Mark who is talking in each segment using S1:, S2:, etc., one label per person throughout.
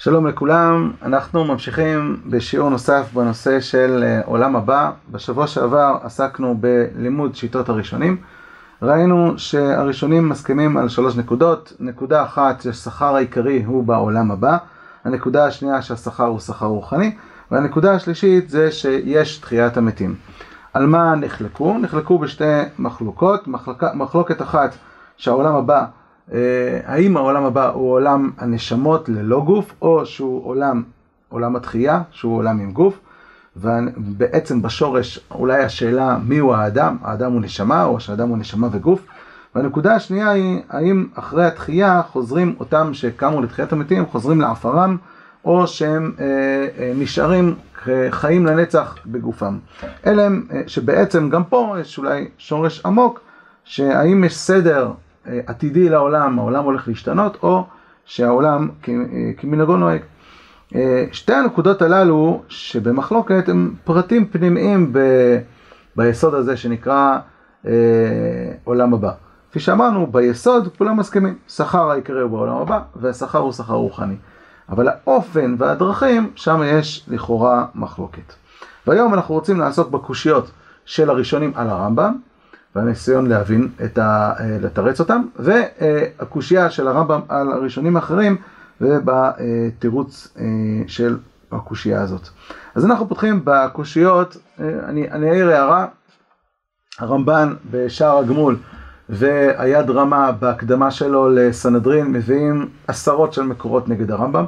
S1: שלום לכולם, אנחנו ממשיכים בשיעור נוסף בנושא של אה, עולם הבא. בשבוע שעבר עסקנו בלימוד שיטות הראשונים. ראינו שהראשונים מסכימים על שלוש נקודות. נקודה אחת שהשכר העיקרי הוא בעולם הבא. הנקודה השנייה שהשכר הוא שכר רוחני. והנקודה השלישית זה שיש תחיית המתים. על מה נחלקו? נחלקו בשתי מחלוקות. מחלק... מחלוקת אחת שהעולם הבא האם העולם הבא הוא עולם הנשמות ללא גוף, או שהוא עולם, עולם התחייה, שהוא עולם עם גוף, ובעצם בשורש אולי השאלה מיהו האדם, האדם הוא נשמה, או שהאדם הוא נשמה וגוף. והנקודה השנייה היא, האם אחרי התחייה חוזרים אותם שקמו לתחיית המתים, חוזרים לעפרם, או שהם אה, אה, נשארים חיים לנצח בגופם. אלה הם, אה, שבעצם גם פה יש אולי שורש עמוק, שהאם יש סדר אה, עתידי לעולם, העולם הולך להשתנות, או שהעולם אה, כמנהגו נוהג. אה, שתי הנקודות הללו שבמחלוקת הם פרטים פנימיים ב, ביסוד הזה שנקרא אה, עולם הבא. כפי שאמרנו, ביסוד כולם מסכימים, שכר העיקרי הוא בעולם הבא והשכר הוא שכר רוחני. אבל האופן והדרכים, שם יש לכאורה מחלוקת. והיום אנחנו רוצים לעסוק בקושיות של הראשונים על הרמב"ם, והניסיון להבין, את ה, אה, לתרץ אותם, והקושייה של הרמב"ם על הראשונים האחרים ובתירוץ אה, של הקושייה הזאת. אז אנחנו פותחים בקושיות, אה, אני, אני אעיר הערה, הרמב"ן בשער הגמול והיד רמה בהקדמה שלו לסנהדרין מביאים עשרות של מקורות נגד הרמב"ם.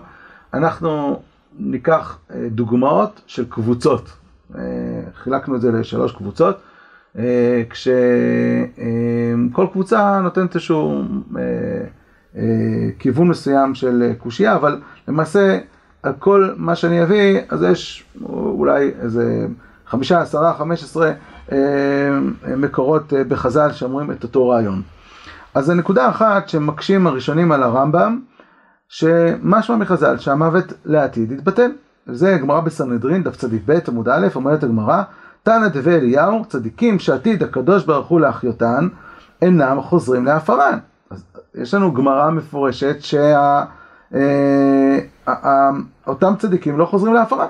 S1: אנחנו ניקח דוגמאות של קבוצות, חילקנו את זה לשלוש קבוצות. אה, כשכל קבוצה נותנת איזשהו אה, אה, כיוון מסוים של קושייה, אבל למעשה על כל מה שאני אביא, אז יש אולי איזה חמישה, עשרה, חמש עשרה מקורות בחז"ל שאומרים את אותו רעיון. אז הנקודה אחת שמקשים הראשונים על הרמב"ם, שמשמע מחז"ל שהמוות לעתיד יתבטל. זה גמרא בסנהדרין, דף צדיק ב' עמוד א', אומרת הגמרא, תנא דבי אליהו, צדיקים שעתיד הקדוש ברוך הוא להחיותן, אינם חוזרים לעפרן. אז יש לנו גמרא מפורשת שאותם אה, צדיקים לא חוזרים לעפרן.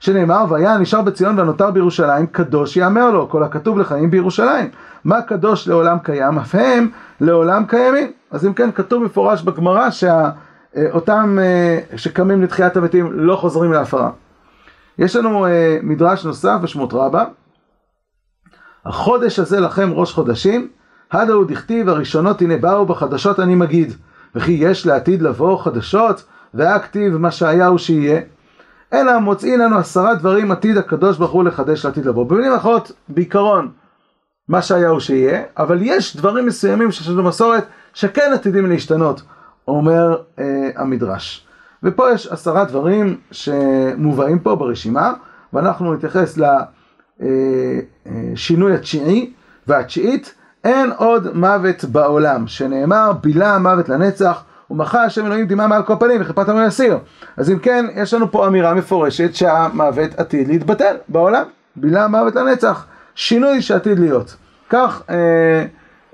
S1: שנאמר, והיה נשאר בציון ונותר בירושלים, קדוש יאמר לו, כל הכתוב לחיים בירושלים. מה קדוש לעולם קיים, אף הם לעולם קיימים. אז אם כן, כתוב מפורש בגמרא שאותם אה, שקמים לתחיית המתים לא חוזרים לעפרן. יש לנו אה, מדרש נוסף בשמות רבה. החודש הזה לכם ראש חודשים, הדה הוא דכתיב הראשונות הנה באו בחדשות אני מגיד. וכי יש לעתיד לבוא חדשות, והכתיב מה שהיה הוא שיהיה. אלא מוצאי לנו עשרה דברים עתיד הקדוש ברוך הוא לחדש לעתיד לבוא. במילים אחרות, בעיקרון, מה שהיה הוא שיהיה, אבל יש דברים מסוימים שיש לנו מסורת שכן עתידים להשתנות, אומר אה, המדרש. ופה יש עשרה דברים שמובאים פה ברשימה, ואנחנו נתייחס לשינוי התשיעי והתשיעית, אין עוד מוות בעולם, שנאמר בילה המוות לנצח, ומחה השם אלוהים דמעה מעל כל פנים וכיפת עמו יסיר. אז אם כן, יש לנו פה אמירה מפורשת שהמוות עתיד להתבטל בעולם, בילה המוות לנצח, שינוי שעתיד להיות. כך אה,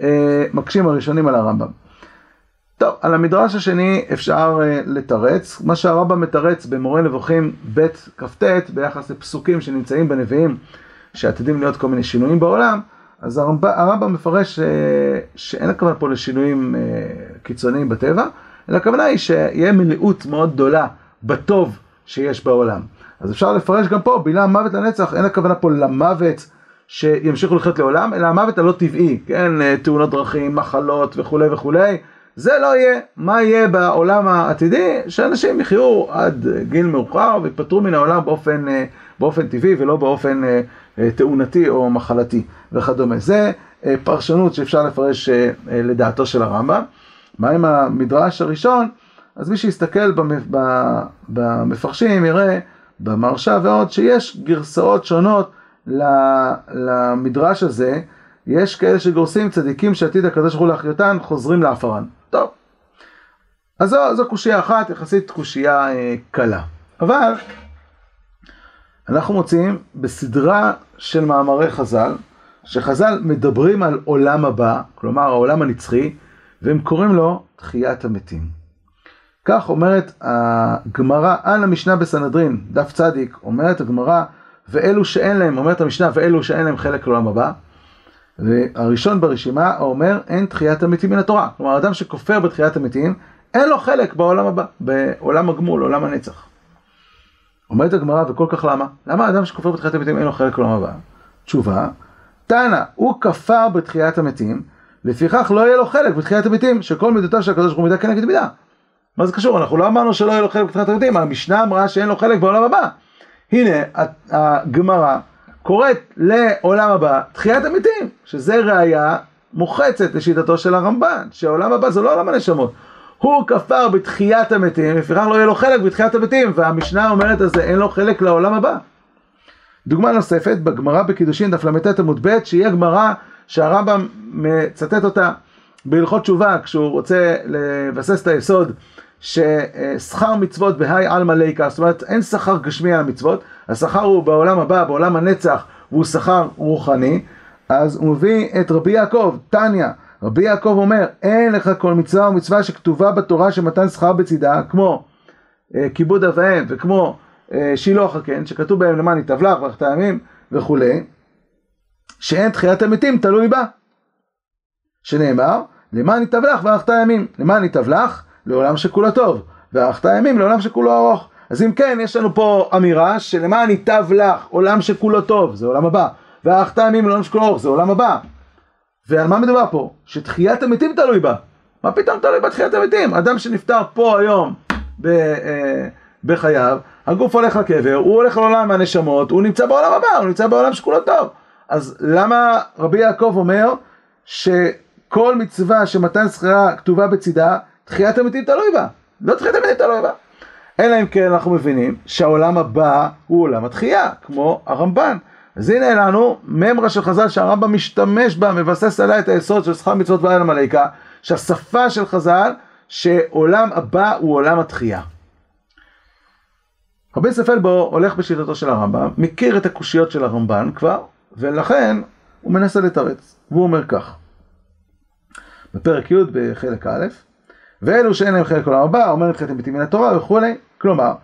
S1: אה, מקשים הראשונים על הרמב"ם. טוב, על המדרש השני אפשר uh, לתרץ, מה שהרמב"ם מתרץ במורה נבוכים ב' כ"ט ביחס לפסוקים שנמצאים בנביאים שעתידים להיות כל מיני שינויים בעולם, אז הרמב"ם, הרמב"ם מפרש uh, שאין הכוונה פה לשינויים uh, קיצוניים בטבע, אלא הכוונה היא שיהיה מלאות מאוד גדולה בטוב שיש בעולם. אז אפשר לפרש גם פה, בילה מוות לנצח, אין הכוונה פה למוות שימשיכו לחיות לעולם, אלא המוות הלא טבעי, כן, תאונות דרכים, מחלות וכולי וכולי. זה לא יהיה. מה יהיה בעולם העתידי? שאנשים יחיו עד גיל מאוחר ויפטרו מן העולם באופן, אה, באופן טבעי ולא באופן אה, אה, תאונתי או מחלתי וכדומה. זה פרשנות שאפשר לפרש לדעתו של הרמב"ם. מה עם המדרש הראשון? אז מי שיסתכל במפרשים יראה במרשה ועוד שיש גרסאות שונות למדרש הזה. יש כאלה שגורסים צדיקים שעתיד הקדוש ברוך הוא להחיותן חוזרים לעפרן. טוב. אז זו, זו קושייה אחת, יחסית קושייה אה, קלה. אבל אנחנו מוצאים בסדרה של מאמרי חז"ל, שחז"ל מדברים על עולם הבא, כלומר העולם הנצחי, והם קוראים לו תחיית המתים. כך אומרת הגמרא על המשנה בסנהדרין, דף צדיק, אומרת הגמרא, ואלו שאין להם, אומרת המשנה, ואלו שאין להם חלק לעולם הבא. והראשון ברשימה אומר, אין תחיית המתים מן התורה. כלומר, אדם שכופר בתחיית המתים, אין לו חלק בעולם הבא, בעולם הגמול, עולם הנצח. אומרת הגמרא, וכל כך למה? למה אדם שכופר בתחיית המתים אין לו חלק לעולם הבא? תשובה, תנא, הוא כפר בתחיית המתים, לפיכך לא יהיה לו חלק בתחיית המתים, שכל מידותיו של הקדוש ברוך הוא מידה כנגד מידה. מה זה קשור? אנחנו לא אמרנו שלא יהיה לו חלק בתחיית המתים, המשנה אמרה שאין לו חלק בעולם הבא. הנה, הגמרא קוראת לעולם הבא תחיית המתים, שזה ראייה מוחצת לשיטתו של הרמב"ן, שהעולם הבא זה לא עולם הנשמות. הוא כפר בתחיית המתים, לפיכך לא יהיה לו חלק בתחיית המתים, והמשנה אומרת על זה אין לו חלק לעולם הבא. דוגמה נוספת, בגמרא בקידושין דף ל"ט עמוד ב', שהיא הגמרא שהרמב"ם מצטט אותה בהלכות תשובה, כשהוא רוצה לבסס את היסוד ששכר מצוות בהאי עלמא ליקה, זאת אומרת אין שכר גשמי על המצוות, השכר הוא בעולם הבא, בעולם הנצח, והוא שכר רוחני, אז הוא מביא את רבי יעקב, תניא, רבי יעקב אומר, אין לך כל מצווה או מצווה שכתובה בתורה שמתן שכר בצידה, כמו אה, כיבוד אב ואם וכמו אה, שילוח הקן, שכתוב בהם למען יטב לך ואחת הימים וכולי, שאין תחיית המתים תלוי בה. שנאמר, למען יטב לך ואחת הימים, למען יטב לך לעולם שכולו טוב, ואחת הימים לעולם שכולו ארוך. אז אם כן, יש לנו פה אמירה שלמען ייטב לך עולם שכולו טוב, זה עולם הבא, ואחת הימים לעולם שכולו ארוך, זה עולם הבא. ועל מה מדובר פה? שתחיית המתים תלוי בה. מה פתאום תלוי בתחיית המתים? אדם שנפטר פה היום ב, אה, בחייו, הגוף הולך לקבר, הוא הולך לעולם הנשמות, הוא נמצא בעולם הבא, הוא נמצא בעולם שכולו טוב. אז למה רבי יעקב אומר שכל מצווה שמתן שכרה כתובה בצידה, תחיית המתים תלוי בה? לא תחיית המתים תלוי בה. אלא אם כן אנחנו מבינים שהעולם הבא הוא עולם התחייה, כמו הרמב"ן. אז הנה לנו ממרה של חז"ל שהרמב"ם משתמש בה, מבסס עליה את היסוד של שכר מצוות בעל המלאיקה, שהשפה של חז"ל, שעולם הבא הוא עולם התחייה. רבי ספל בו הולך בשיטתו של הרמב"ם, מכיר את הקושיות של הרמב"ן כבר, ולכן הוא מנסה לתרץ, והוא אומר כך, בפרק י' בחלק א', ואלו שאין להם חלק עולם הבא, אומר נדחיתם מתים מן התורה וכולי, כלומר,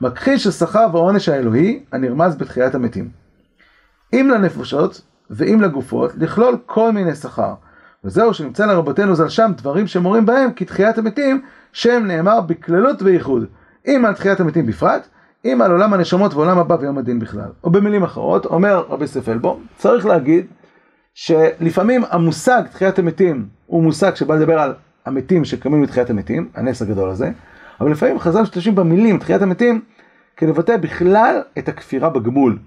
S1: מכחיש השכר והעונש האלוהי הנרמז בתחיית המתים. אם לנפשות ואם לגופות, לכלול כל מיני שכר. וזהו שנמצא לרבותינו ז"ל שם דברים שמורים בהם כתחיית המתים, שם נאמר בכללות וייחוד. אם על תחיית המתים בפרט, אם על עולם הנשמות ועולם הבא ויום הדין בכלל. או במילים אחרות, אומר רבי ספלבו, צריך להגיד שלפעמים המושג תחיית המתים הוא מושג שבא לדבר על המתים שקמים מתחיית המתים, הנס הגדול הזה, אבל לפעמים חז"ל משתמשים במילים תחיית המתים כדי לבטא בכלל את הכפירה בגמול.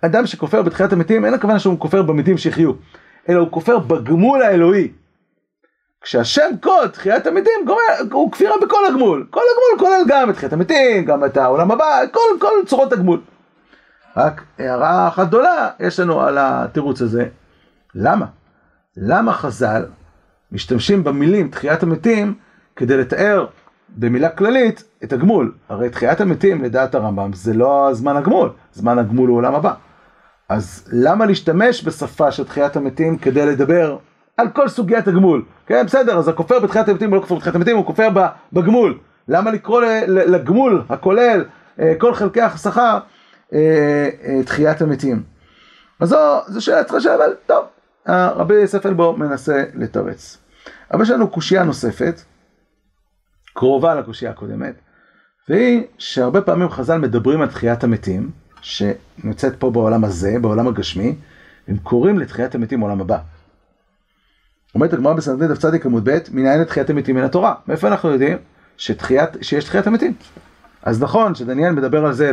S1: אדם שכופר בתחיית המתים, אין הכוונה שהוא כופר במתים שיחיו, אלא הוא כופר בגמול האלוהי. כשהשם קוד, תחיית המתים, הוא כפירה בכל הגמול. כל הגמול כולל גם את תחיית המתים, גם את העולם הבא, כל, כל צורות הגמול. רק הערה אחת גדולה יש לנו על התירוץ הזה. למה? למה חז"ל משתמשים במילים תחיית המתים כדי לתאר במילה כללית את הגמול? הרי תחיית המתים לדעת הרמב"ם זה לא זמן הגמול, זמן הגמול הוא עולם הבא. אז למה להשתמש בשפה של תחיית המתים כדי לדבר על כל סוגיית הגמול? כן, בסדר, אז הכופר בתחיית המתים הוא לא כופר בתחיית המתים, הוא כופר בגמול. למה לקרוא לגמול הכולל אה, כל חלקי השכר אה, אה, תחיית המתים? אז זו, זו שאלה צריך לשאול, אבל טוב, רבי ספלבו מנסה לתרץ. אבל יש לנו קושייה נוספת, קרובה לקושייה הקודמת, והיא שהרבה פעמים חז"ל מדברים על תחיית המתים, שנמצאת פה בעולם הזה, בעולם הגשמי, הם קוראים לתחיית המתים בעולם הבא. אומרת הגמרא בסנדרין דף צדיק עמוד ב', מנין לתחיית המתים מן התורה? מאיפה אנחנו יודעים שתחיית, שיש תחיית המתים? אז נכון שדניאל מדבר על זה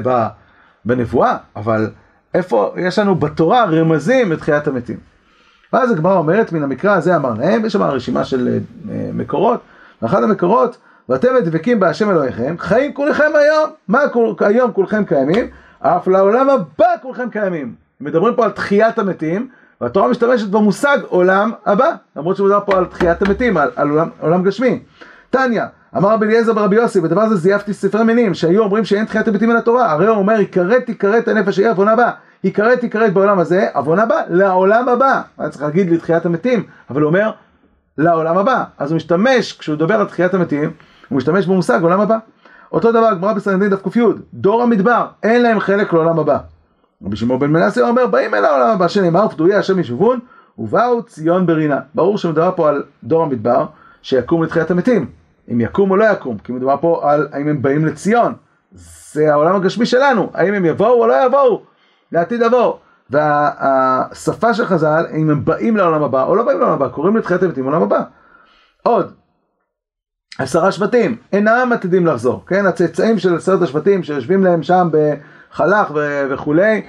S1: בנבואה, אבל איפה יש לנו בתורה רמזים לתחיית המתים? ואז הגמרא אומרת, מן המקרא הזה אמר להם, יש שם רשימה של אה, מקורות, ואחד המקורות, ואתם דבקים בהשם אלוהיכם, חיים כולכם היום, מה היום כולכם קיימים? אף לעולם הבא כולכם קיימים. מדברים פה על תחיית המתים, והתורה משתמשת במושג עולם הבא, למרות שמדובר פה על תחיית המתים, על, על עולם, עולם גשמי. תניא, אמר רבי אליעזר ברבי יוסי, בדבר הזה זייפתי ספרי מינים, שהיו אומרים שאין תחיית המתים מן התורה, הרי הוא אומר, יכרת יכרת הנפש ההיא עוון הבא, יכרת יכרת בעולם הזה, עוון הבא, לעולם הבא. היה צריך להגיד לתחיית המתים, אבל הוא אומר, לעולם הבא. אז הוא משתמש, כשהוא מדבר על תחיית המתים, הוא משתמש במושג עולם הבא. אותו דבר, גמרא בסנדין דף ק"י, דור המדבר, אין להם חלק לעולם הבא. רבי שמעון בן מנסה אומר, באים אל העולם הבא, שנאמר, פדויי השם ישובון, ובאו ציון ברינה. ברור שמדובר פה על דור המדבר, שיקום לתחיית המתים. אם יקום או לא יקום, כי מדובר פה על האם הם באים לציון. זה העולם הגשמי שלנו, האם הם יבואו או לא יבואו, לעתיד לבוא. והשפה של חז"ל, אם הם באים לעולם הבא או לא באים לעולם הבא, קוראים לתחיית המתים עולם הבא. עוד, עשרה שבטים אינם עתידים לחזור, כן? הצאצאים של עשרת השבטים שיושבים להם שם בחלך וכולי,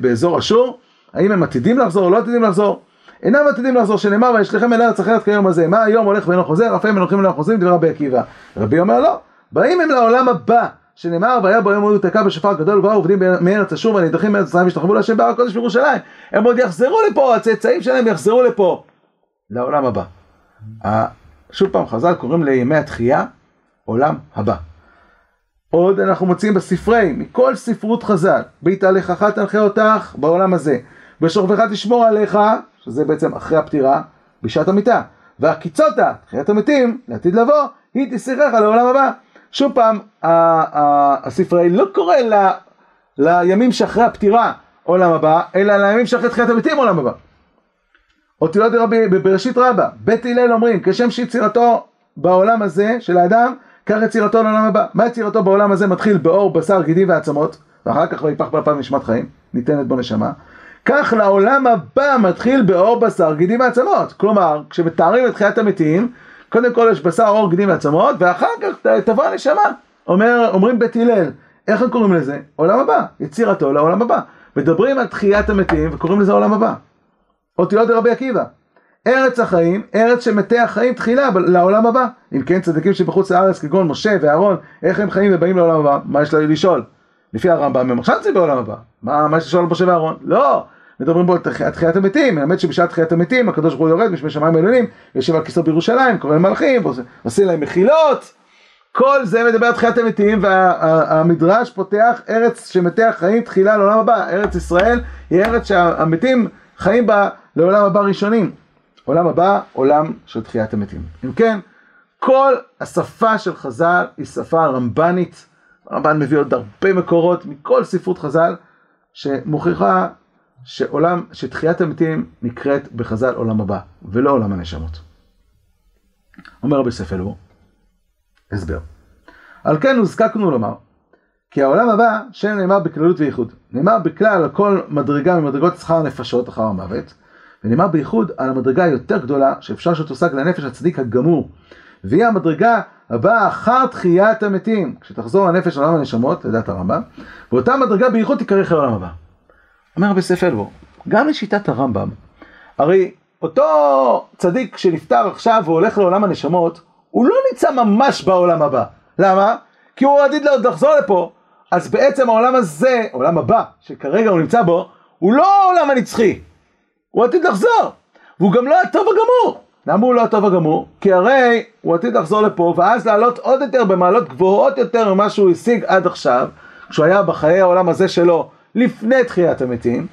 S1: באזור אשור, האם הם עתידים לחזור או לא עתידים לחזור? אינם עתידים לחזור, שנאמר וישליכם אל ארץ אחרת כיום הזה, מה היום הולך ואינו חוזר, אף הם הולכים ואינו חוזרים, דבר רבי עקיבא. רבי אומר לא, באים הם לעולם הבא, שנאמר והיה בו יום ההוא תקע בשופר גדול ובאו עובדים מארץ אשור והנידחים מארץ ישראל והשתחוו להשם בהר הקודש בירושלים, הם עוד יחזרו לפה, הצאצאים שלהם יחזרו לפה, לעולם הבא. שוב פעם חז"ל קוראים לימי התחייה עולם הבא. עוד אנחנו מוצאים בספרי, מכל ספרות חז"ל, בהתהלכך תנחה אותך בעולם הזה, בשוכבך תשמור עליך, שזה בעצם אחרי הפטירה, בשעת המיטה, והקיצותה, תחיית המתים, לעתיד לבוא, היא תשיחך לעולם הבא. שוב פעם, הספרי לא קורא ל, לימים שאחרי הפטירה עולם הבא, אלא לימים שאחרי תחיית המתים עולם הבא. אותיות רבי בבראשית רבה, בית הלל אומרים, כשם שיצירתו בעולם הזה של האדם, כך יצירתו לעולם הבא. מה יצירתו בעולם הזה מתחיל באור, בשר, גידים ועצמות, ואחר כך ויפח באפיו נשמת חיים, ניתנת בו נשמה. כך לעולם הבא מתחיל באור, בשר, גידים ועצמות. כלומר, כשמתארים את חיית המתים, קודם כל יש בשר, אור, גידים ועצמות, ואחר כך תבוא הנשמה. אומר, אומרים בית הלל, איך הם קוראים לזה? עולם הבא, יצירתו לעולם הבא. מדברים על תחיית המתים וקוראים לזה עולם הבא. אותיות לרבי עקיבא. ארץ החיים, ארץ שמתי החיים תחילה לעולם הבא. אם כן צדיקים שבחוץ לארץ כגון משה ואהרון, איך הם חיים ובאים לעולם הבא? מה יש להם לשאול? לפי הרמב"ם הם עכשיו נמצאים בעולם הבא. מה, יש לשאול על משה ואהרון? לא! מדברים פה על תחיית המתים, מלמד שבשעת תחיית המתים הקדוש ברוך הוא יורד משמי שמיים עליונים, יושב על כיסו בירושלים, קורא למלאכים, עושה להם מחילות. כל זה מדבר על תחיית המתים והמדרש וה, פותח ארץ שמתי החיים תחילה לעולם הבא. ארץ ישראל היא ארץ שהמתים חיים בה לעולם הבא ראשונים. עולם הבא, עולם של תחיית המתים. אם כן, כל השפה של חז"ל היא שפה רמב"נית. הרמב"ן מביא עוד הרבה מקורות מכל ספרות חז"ל שמוכיחה שעולם, שתחיית המתים נקראת בחז"ל עולם הבא, ולא עולם הנשמות. אומר רבי ספלו, הסבר. על כן הוזקקנו לומר, כי העולם הבא, שם נאמר בכללות וייחוד. נאמר בכלל על כל מדרגה ממדרגות שכר הנפשות אחר המוות, ונאמר בייחוד על המדרגה היותר גדולה שאפשר שתושג לנפש הצדיק הגמור. והיא המדרגה הבאה אחר תחיית המתים, כשתחזור הנפש לעולם הנשמות, לדעת הרמב"ם, ואותה מדרגה בייחוד תיקרא אחרי העולם הבא. אומר רבי ספר אלבור, גם לשיטת הרמב"ם, הרי אותו צדיק שנפטר עכשיו והולך לעולם הנשמות, הוא לא נמצא ממש בעולם הבא. למה? כי הוא עתיד לחזור לפה, אז בעצם העולם הזה, העולם הבא, שכרגע הוא נמצא בו, הוא לא העולם הנצחי, הוא עתיד לחזור, והוא גם לא הטוב הגמור. למה הוא לא הטוב הגמור? כי הרי הוא עתיד לחזור לפה, ואז לעלות עוד יותר במעלות גבוהות יותר ממה שהוא השיג עד עכשיו, כשהוא היה בחיי העולם הזה שלו לפני תחיית המתים,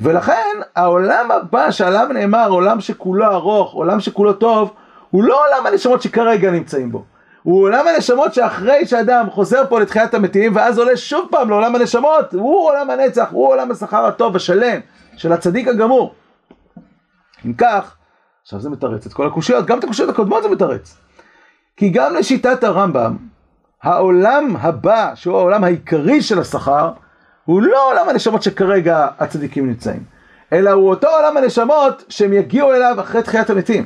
S1: ולכן העולם הבא שעליו נאמר עולם שכולו ארוך, עולם שכולו טוב, הוא לא עולם הנשמות שכרגע נמצאים בו. הוא עולם הנשמות שאחרי שאדם חוזר פה לתחיית המתים ואז עולה שוב פעם לעולם הנשמות, הוא עולם הנצח, הוא עולם השכר הטוב השלם של הצדיק הגמור. אם כך, עכשיו זה מתרץ את כל הקושיות, גם את הקושיות הקודמות זה מתרץ. כי גם לשיטת הרמב"ם, העולם הבא, שהוא העולם העיקרי של השכר, הוא לא עולם הנשמות שכרגע הצדיקים נמצאים, אלא הוא אותו עולם הנשמות שהם יגיעו אליו אחרי תחיית המתים.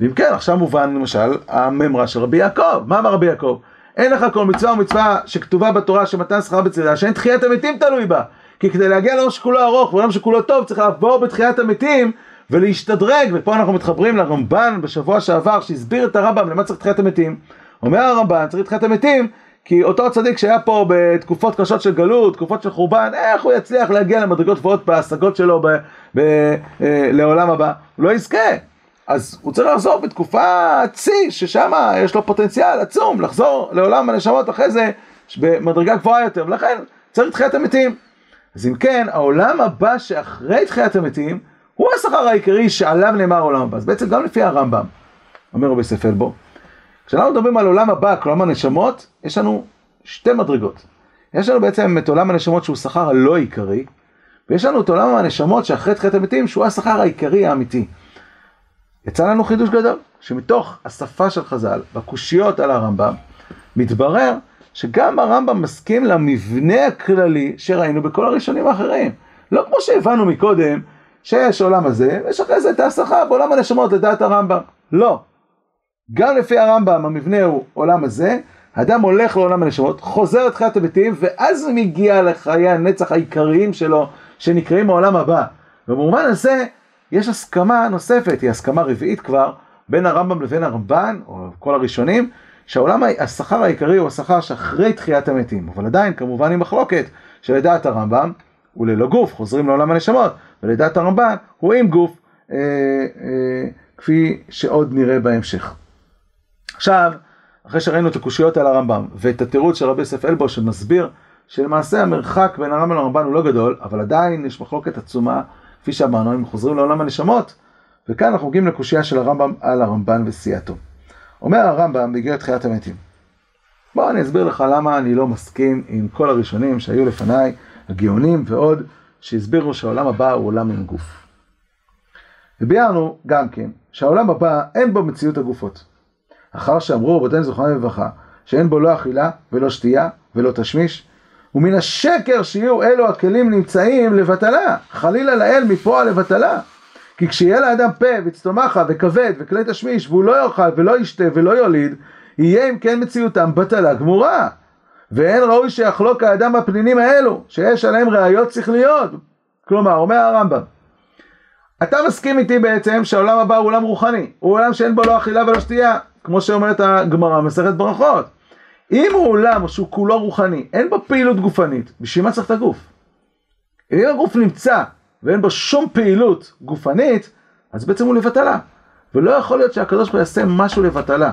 S1: ואם כן, עכשיו מובן למשל הממרה של רבי יעקב. מה אמר רבי יעקב? אין לך כל מצווה ומצווה שכתובה בתורה שמתן שכר בצדה, שאין תחיית המתים תלוי בה. כי כדי להגיע לעולם שכולו ארוך ועולם שכולו טוב, צריך לעבור בתחיית המתים ולהשתדרג. ופה אנחנו מתחברים לרמב"ן בשבוע שעבר, שהסביר את הרמב"ם למה צריך תחיית המתים. אומר הרמב"ן, צריך תחיית המתים, כי אותו צדיק שהיה פה בתקופות קשות של גלות, תקופות של חורבן, איך הוא יצליח להגיע למדרגות גבוהות בהשגות שלו ב, ב, אה, לעולם הבא? הוא לא יזכה. אז הוא צריך לחזור בתקופה צי, ששם יש לו פוטנציאל עצום לחזור לעולם הנשמות אחרי זה במדרגה גבוהה יותר, ולכן צריך תחיית המתים. אז אם כן, העולם הבא שאחרי תחיית המתים, הוא השכר העיקרי שעליו נאמר העולם הבא. אז בעצם גם לפי הרמב"ם, אומר רבי ספל בו, כשאנחנו מדברים על עולם הבא, כלומר הנשמות, יש לנו שתי מדרגות. יש לנו בעצם את עולם הנשמות שהוא שכר הלא עיקרי, ויש לנו את עולם הנשמות שאחרי תחיית המתים שהוא השכר העיקרי האמיתי. יצא לנו חידוש גדול, שמתוך השפה של חז"ל, בקושיות על הרמב"ם, מתברר שגם הרמב"ם מסכים למבנה הכללי שראינו בכל הראשונים האחרים. לא כמו שהבנו מקודם, שיש עולם הזה, ויש אחרי זה את ההסחה בעולם הנשמות לדעת הרמב"ם. לא. גם לפי הרמב"ם המבנה הוא עולם הזה, האדם הולך לעולם הנשמות, חוזר לתחיית הביתים, ואז מגיע לחיי הנצח העיקריים שלו, שנקראים העולם הבא. במובן הזה, יש הסכמה נוספת, היא הסכמה רביעית כבר, בין הרמב"ם לבין הרמב"ן, או כל הראשונים, שהעולם, השכר העיקרי הוא השכר שאחרי תחיית המתים, אבל עדיין כמובן היא מחלוקת שלדעת הרמב"ם הוא ללא גוף, חוזרים לעולם הנשמות, ולדעת הרמב"ן הוא עם גוף, אה, אה, כפי שעוד נראה בהמשך. עכשיו, אחרי שראינו את הקושיות על הרמב"ם ואת התירוץ של רבי יוסף אלבו שמסביר שלמעשה המרחק בין הרמב"ם לרמב"ן הוא לא גדול, אבל עדיין יש מחלוקת עצומה, כפי שאמרנו, הם חוזרים לעולם הנשמות, וכאן אנחנו מגיעים לקושייה של הרמב"ם על הרמב"ן וסייעתו. אומר הרמב"ם באיגרת תחיית המתים, בוא אני אסביר לך למה אני לא מסכים עם כל הראשונים שהיו לפניי, הגאונים ועוד, שהסבירו שהעולם הבא הוא עולם עם גוף. וביארנו גם כן שהעולם הבא אין בו מציאות הגופות. אחר שאמרו רבותינו זכרונם לברכה שאין בו לא אכילה ולא שתייה ולא תשמיש ומן השקר שיהיו אלו הכלים נמצאים לבטלה חלילה לאל מפועל לבטלה כי כשיהיה לאדם פה וצטומחה וכבד וכלי תשמיש והוא לא יאכל ולא ישתה ולא יוליד יהיה אם כן מציאותם בטלה גמורה ואין ראוי שיחלוק האדם בפנינים האלו שיש עליהם ראיות שכליות כלומר אומר הרמב"ם אתה מסכים איתי בעצם שהעולם הבא הוא עולם רוחני הוא עולם שאין בו לא אכילה ולא שתייה כמו שאומרת הגמרא מסכת ברכות. אם הוא עולם שהוא כולו רוחני, אין בו פעילות גופנית, בשביל מה צריך את הגוף? אם הגוף נמצא ואין בו שום פעילות גופנית, אז בעצם הוא לבטלה. ולא יכול להיות שהקדוש ברוך הוא יעשה משהו לבטלה.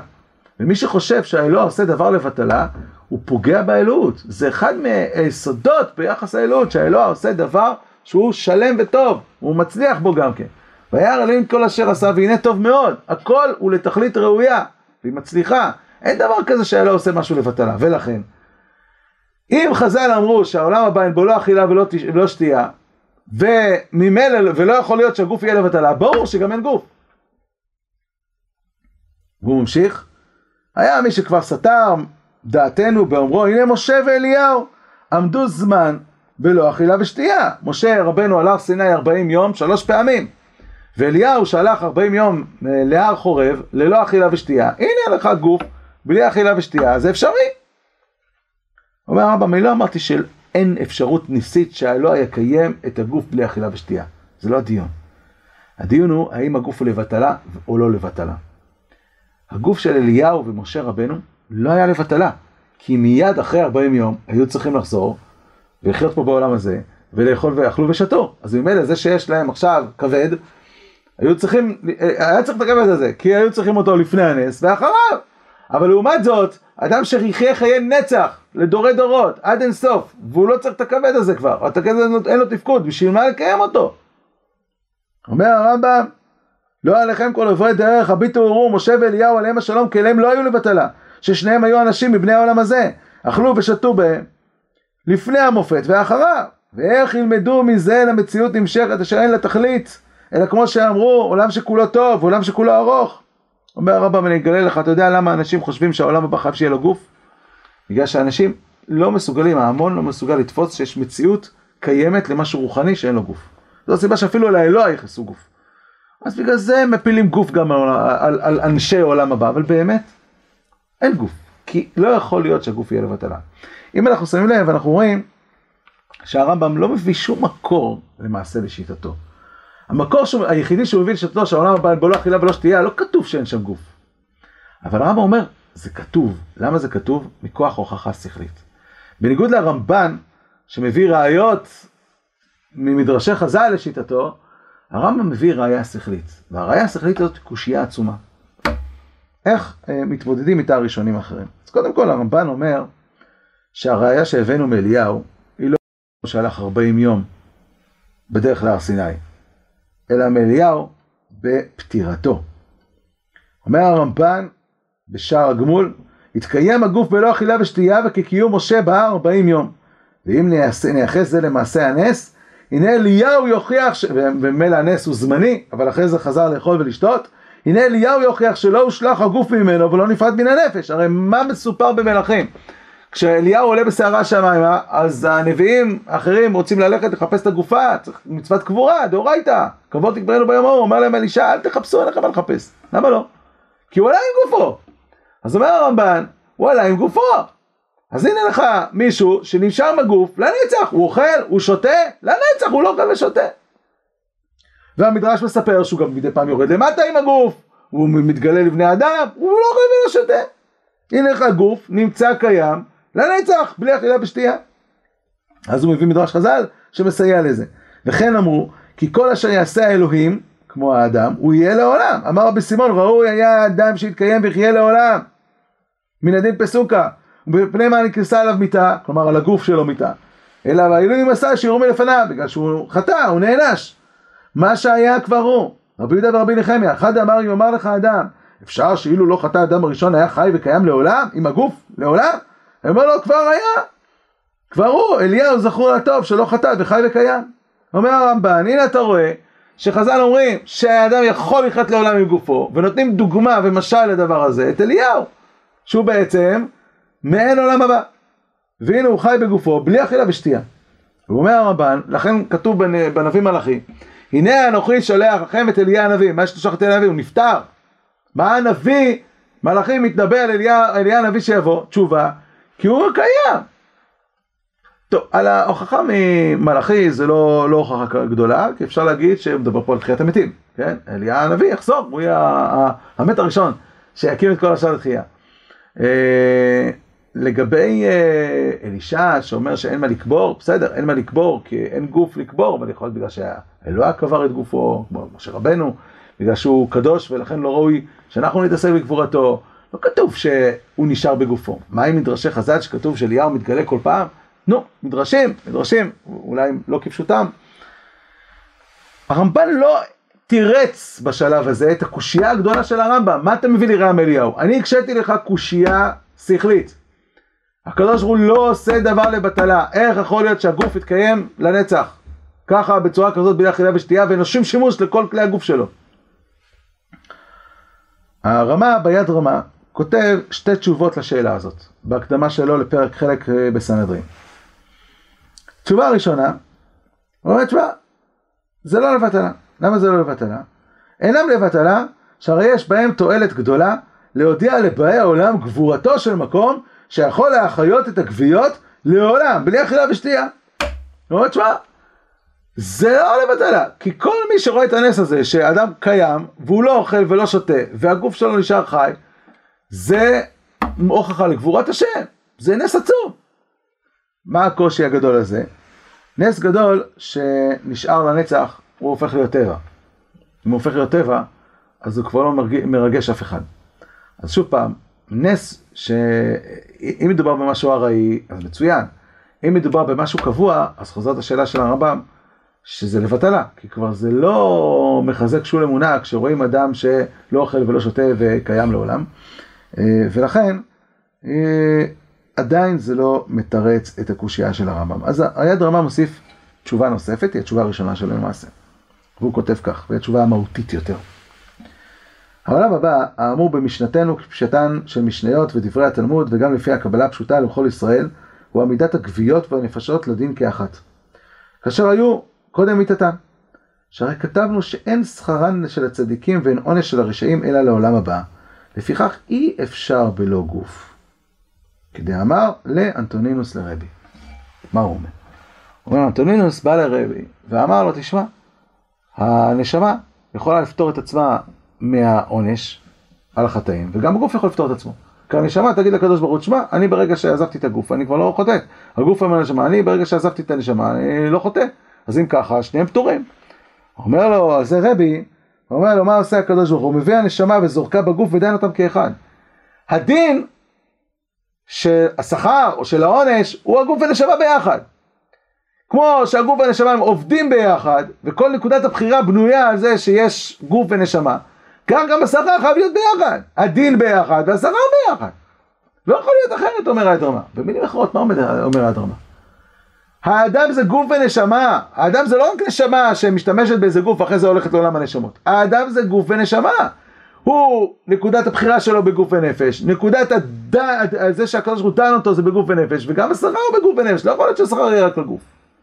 S1: ומי שחושב שהאלוה עושה דבר לבטלה, הוא פוגע באלוהות. זה אחד מהיסודות ביחס לאלוהות, שהאלוה עושה דבר שהוא שלם וטוב, הוא מצליח בו גם כן. וירא אלוהים כל אשר עשה והנה טוב מאוד, הכל הוא לתכלית ראויה. והיא מצליחה. אין דבר כזה שהאלוה עושה משהו לבטלה, ולכן, אם חז"ל אמרו שהעולם הבא אין בו לא אכילה ולא, ולא שתייה, וממילא, ולא יכול להיות שהגוף יהיה לבטלה, ברור שגם אין גוף. והוא ממשיך, היה מי שכבר סתר דעתנו באומרו, הנה משה ואליהו עמדו זמן ולא אכילה ושתייה. משה רבנו על הר סיני 40 יום, שלוש פעמים. ואליהו שהלך 40 יום אה, להר חורב ללא אכילה ושתייה, הנה לך גוף בלי אכילה ושתייה, זה אפשרי. אומר הרמב"ם, אני לא אמרתי שאין אפשרות ניסית שהאלוה יקיים את הגוף בלי אכילה ושתייה. זה לא הדיון. הדיון הוא האם הגוף הוא לבטלה או לא לבטלה. הגוף של אליהו ומשה רבנו לא היה לבטלה, כי מיד אחרי 40 יום היו צריכים לחזור ולחיות פה בעולם הזה ולאכול ואכלו ושתו. אז ממילא זה שיש להם עכשיו כבד, היו צריכים, היה צריך את הכבד הזה, כי היו צריכים אותו לפני הנס ואחריו. אבל לעומת זאת, אדם שיחיה חיי נצח לדורי דורות, עד אין סוף, והוא לא צריך את הכבד הזה כבר, את הכבד הזה אין לו תפקוד, בשביל מה לקיים אותו? אומר הרמב"ם, לא עליכם כל עוברי דרך, הביטו וראו, משה ואליהו עליהם השלום, כי אליהם לא היו לבטלה, ששניהם היו אנשים מבני העולם הזה, אכלו ושתו בהם, לפני המופת ואחריו, ואיך ילמדו מזה למציאות נמשכת אשר אין לה תכלית. אלא כמו שאמרו, עולם שכולו טוב, עולם שכולו ארוך. אומר הרמב"ם, אני אגלה לך, אתה יודע למה אנשים חושבים שהעולם הבא חייב שיהיה לו גוף? בגלל שאנשים לא מסוגלים, ההמון לא מסוגל לתפוס שיש מציאות קיימת למשהו רוחני שאין לו גוף. זו הסיבה שאפילו לאלוה יכנסו גוף. אז בגלל זה הם מפילים גוף גם על, על, על אנשי עולם הבא, אבל באמת, אין גוף. כי לא יכול להיות שהגוף יהיה לבטלה. אם אנחנו שמים לב, אנחנו רואים שהרמב"ם לא מביא שום מקור למעשה לשיטתו. המקור שהוא, היחידי שהוא הביא לשתתו שהעולם הבא בו לא אכילה ולא שתייה, לא כתוב שאין שם גוף. אבל הרמב"ם אומר, זה כתוב. למה זה כתוב? מכוח הוכחה שכלית. בניגוד לרמב"ן, שמביא ראיות ממדרשי חז"ל לשיטתו, הרמב"ם מביא ראייה שכלית. והראייה השכלית הזאת היא קושייה עצומה. איך אה, מתמודדים איתה הראשונים האחרים? אז קודם כל הרמב"ן אומר שהראייה שהבאנו מאליהו היא לא שהלך 40 יום בדרך להר סיני. אלא מאליהו בפטירתו. אומר הרמב"ן, בשער הגמול, יתקיים הגוף בלא אכילה ושתייה וכקיום משה בהר 40 יום. ואם נייחס זה למעשה הנס, הנה אליהו יוכיח, ש... וממילא הנס הוא זמני, אבל אחרי זה חזר לאכול ולשתות, הנה אליהו יוכיח שלא הושלך הגוף ממנו ולא נפרד מן הנפש, הרי מה מסופר במלכים? כשאליהו עולה בסערה שמיימה, אז הנביאים האחרים רוצים ללכת לחפש את הגופה, צריך מצוות קבורה, דאורייתא, כבוד תקברנו ביום ההוא, אומר להם אלישע, אל תחפשו, אין לכם מה לחפש. למה לא? כי הוא עלה עם גופו. אז אומר הרמב"ן, הוא עלה עם גופו. אז הנה לך מישהו שנשאר בגוף לנצח, הוא אוכל, הוא שותה, לנצח, הוא לא אוכל ושותה. והמדרש מספר שהוא גם מדי פעם יורד למטה עם הגוף, הוא מתגלה לבני אדם, הוא לא אוכל ולא שותה. הנה לך גוף, נמצא קיים, לנצח, בלי אכילה ושתייה. אז הוא מביא מדרש חז"ל שמסייע לזה. וכן אמרו, כי כל אשר יעשה האלוהים, כמו האדם, הוא יהיה לעולם. אמר רבי סימון, ראוי היה האדם שיתקיים ויחיה לעולם. מן הדין פסוקה, ובפני מה נכנסה עליו מיתה, כלומר על הגוף שלו מיתה. אלא והאלוהים עשה שיעור מלפניו, בגלל שהוא חטא, הוא נענש. מה שהיה כבר הוא. רבי יהודה ורבי נחמיה, אחד אמר אם אמר לך אדם, אפשר שאילו לא חטא אדם הראשון היה חי וקיים לעולם, עם הגוף, לעולם? הוא אומר לו, כבר היה. כבר הוא, אליהו זכור לטוב שלא חטא וחי וקיים. אומר הרמב"ן, הנה אתה רואה שחז"ל אומרים שהאדם יכול לחיות לעולם עם גופו, ונותנים דוגמה ומשל לדבר הזה, את אליהו, שהוא בעצם מעין עולם הבא. והנה הוא חי בגופו בלי אכילה ושתייה. הוא אומר הרמב"ן, לכן כתוב בנביא מלאכי, הנה אנוכי שולח לכם את אליה הנביא, מה שתשלח את אליה הנביא? הוא נפטר. מה הנביא, מלאכי מתנבא על אליה, אליה הנביא שיבוא, תשובה, כי הוא קיים. טוב, על ההוכחה ממלאכי זה לא, לא הוכחה גדולה, כי אפשר להגיד שמדבר פה על תחיית המתים, כן? אליה הנביא יחזור, הוא יהיה המת הראשון שיקים את כל השאר לתחייה. לגבי אה, אלישע שאומר שאין מה לקבור, בסדר, אין מה לקבור כי אין גוף לקבור, אבל יכול להיות בגלל שהאלוה קבר את גופו, כמו משה רבנו, בגלל שהוא קדוש ולכן לא ראוי שאנחנו נתעסק בקבורתו. לא כתוב שהוא נשאר בגופו. מה עם מדרשי חז"ל שכתוב שאליהו מתגלה כל פעם? נו, מדרשים, מדרשים, אולי לא כפשוטם. הרמב"ן לא תירץ בשלב הזה את הקושייה הגדולה של הרמב"ם. מה אתה מביא לי רם אליהו? אני הקשיתי לך קושייה שכלית. הקדוש ברוך הוא לא עושה דבר לבטלה. איך יכול להיות שהגוף יתקיים לנצח? ככה, בצורה כזאת, בלי אכילה ושתייה, ואין לו שום שימוש לכל כלי הגוף שלו. הרמה ביד רמה כותב שתי תשובות לשאלה הזאת, בהקדמה שלו לפרק חלק אה, בסנהדרין. תשובה ראשונה, הוא אומר, תשובה, זה לא לבטלה. למה זה לא לבטלה? אינם לבטלה, שהרי יש בהם תועלת גדולה להודיע לבאי העולם גבורתו של מקום שיכול להחיות את הגוויות לעולם, בלי אכילה ושתייה. הוא אומר, תשמע, זה לא לבטלה, כי כל מי שרואה את הנס הזה, שאדם קיים, והוא לא אוכל ולא שותה, והגוף שלו נשאר חי, זה הוכחה לגבורת השם, זה נס עצום. מה הקושי הגדול הזה? נס גדול שנשאר לנצח, הוא הופך להיות טבע. אם הוא הופך להיות טבע, אז הוא כבר לא מרגש אף אחד. אז שוב פעם, נס שאם מדובר במשהו ארעי, אז מצוין. אם מדובר במשהו קבוע, אז חוזרת השאלה של הרמב"ם, שזה לבטלה, כי כבר זה לא מחזק שול אמונה כשרואים אדם שלא אוכל ולא שותה וקיים לעולם. אה, ולכן, אה, עדיין זה לא מתרץ את הקושייה של הרמב"ם. אז היד רמה מוסיף תשובה נוספת, היא התשובה הראשונה שלו למעשה. והוא כותב כך, והיא התשובה המהותית יותר. העולם הבא, האמור במשנתנו כפשטן של משניות ודברי התלמוד, וגם לפי הקבלה הפשוטה לכל ישראל, הוא עמידת הגוויות והנפשות לדין כאחת. כאשר היו קודם מיתתם. שהרי כתבנו שאין שכרן של הצדיקים ואין עונש של הרשעים אלא לעולם הבא. לפיכך אי אפשר בלא גוף. כדי אמר לאנטונינוס לרבי. מה הוא אומר? הוא אומר, אנטונינוס בא לרבי ואמר לו, תשמע, הנשמה יכולה לפתור את עצמה מהעונש על החטאים, וגם הגוף יכול לפתור את עצמו. כי הנשמה תגיד לקדוש ברוך הוא, תשמע, אני ברגע שעזבתי את הגוף, אני כבר לא חוטא. הגוף אומר לנשמה, אני ברגע שעזבתי את הנשמה, אני לא חוטא. אז אם ככה, שניהם פטורים. אומר לו, אז זה רבי, אומר לו, מה עושה הקדוש ברוך הוא? מביא הנשמה וזורקה בגוף ודן אותם כאחד. הדין של השכר או של העונש הוא הגוף ונשמה ביחד. כמו שהגוף והנשמה הם עובדים ביחד, וכל נקודת הבחירה בנויה על זה שיש גוף ונשמה. כך גם השכר חייב להיות ביחד. הדין ביחד והשכר ביחד. לא יכול להיות אחרת, אומר האדרמה. במילים אחרות, מה אומר האדרמה? האדם זה גוף ונשמה. האדם זה לא רק נשמה שמשתמשת באיזה גוף ואחרי זה הולכת לעולם הנשמות. האדם זה גוף ונשמה. הוא, נקודת הבחירה שלו בגוף ונפש, נקודת הדעת, זה שהקדוש ברוך הוא דן אותו זה בגוף ונפש, וגם השכר הוא בגוף ונפש, לא יכול להיות שהשכר יהיה רק לגוף,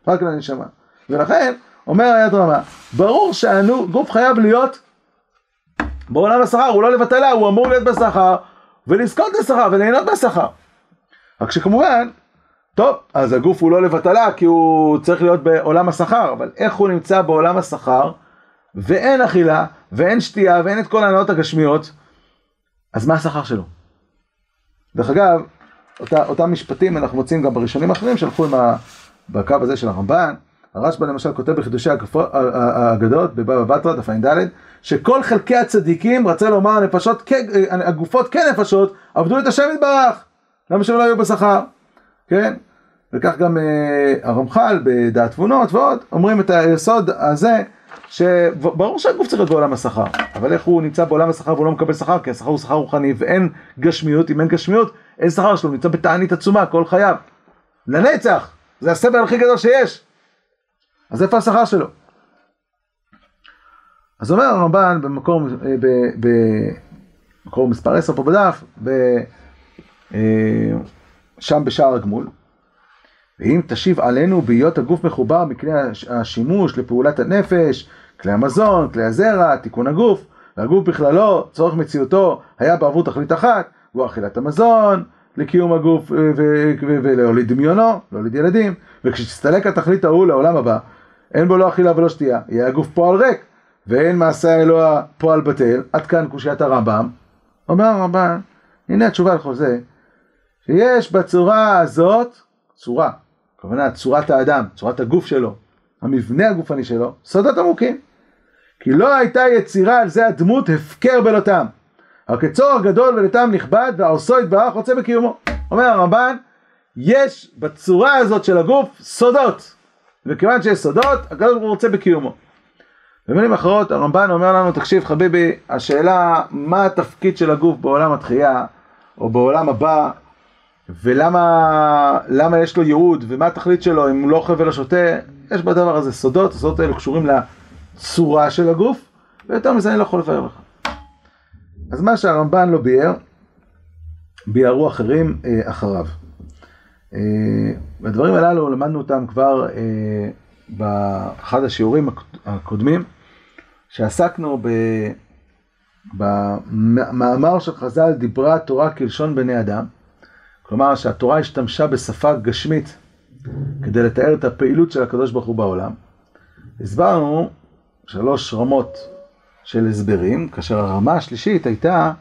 S1: רק לנשמה. ולכן, אומר היד רמה, ברור שהגוף חייב להיות בעולם השכר, הוא לא לבטלה, הוא אמור להיות בשכר, ולזכות לשכר וליהנות בשכר. רק שכמובן, טוב, אז הגוף הוא לא לבטלה כי הוא צריך להיות בעולם השכר, אבל איך הוא נמצא בעולם השכר ואין אכילה ואין שתייה ואין את כל ההנאות הגשמיות, אז מה השכר שלו? דרך אגב, אותה, אותם משפטים אנחנו מוצאים גם בראשונים האחרים שהלכו עם ה... בקו הזה של הרמב"ן, הרשב"א למשל כותב בחידושי האגדות בבבא בתרא, דף ע"ד, שכל חלקי הצדיקים, רצה לומר הנפשות, הגופות כנפשות, עבדו את השם יתברך, למה שהם לא היו בשכר, כן? וכך גם אה, הרמח"ל בדעת תבונות ועוד, אומרים את היסוד הזה, שברור שהגוף צריך להיות בעולם השכר, אבל איך הוא נמצא בעולם השכר והוא לא מקבל שכר, כי השכר הוא שכר רוחני ואין גשמיות, אם אין גשמיות, אין שכר שלו, הוא נמצא בתענית עצומה כל חייו, לנצח, זה הסבל הכי גדול שיש, אז איפה השכר שלו? אז אומר הרמב"ן במקור, במקור מספר 10 פה בדף, ב, אה, שם בשער הגמול, ואם תשיב עלינו בהיות הגוף מחובר מכלי השימוש לפעולת הנפש, כלי המזון, כלי הזרע, תיקון הגוף, והגוף בכללו, צורך מציאותו, היה בעבור תכלית אחת, הוא אכילת המזון, לקיום הגוף ולהוליד דמיונו, להוליד ילדים, וכשתסתלק התכלית ההוא לעולם הבא, אין בו לא אכילה ולא שתייה, יהיה הגוף פועל ריק, ואין מעשה האלוה פועל בטל, עד כאן קושיית הרמב"ם. אומר הרמב"ם, הנה התשובה לכל זה, שיש בצורה הזאת, צורה, הכוונה צורת האדם, צורת הגוף שלו, המבנה הגופני שלו, סודות עמוקים. כי לא הייתה יצירה על זה הדמות הפקר בלותם. רק כצורך גדול ולטעם נכבד והעושו יתברך רוצה בקיומו. אומר הרמב"ן, יש בצורה הזאת של הגוף סודות. וכיוון שיש סודות, הקדוש ברוך הוא רוצה בקיומו. במילים אחרות, הרמב"ן אומר לנו, תקשיב חביבי, השאלה מה התפקיד של הגוף בעולם התחייה, או בעולם הבא, ולמה למה יש לו ייעוד, ומה התכלית שלו אם הוא לא אוכל ולא שותה, יש בדבר הזה סודות, הסודות האלה קשורים לצורה של הגוף, ויותר מזה אני לא יכול לבאר לך. אז מה שהרמב"ן לא ביאר, ביארו אחרים אה, אחריו. אה, והדברים הללו למדנו אותם כבר אה, באחד השיעורים הקודמים, שעסקנו ב... במאמר של חז"ל דיברה תורה כלשון בני אדם, כלומר שהתורה השתמשה בשפה גשמית כדי לתאר את הפעילות של הקדוש ברוך הוא בעולם. הסברנו שלוש רמות של הסברים, כאשר הרמה השלישית הייתה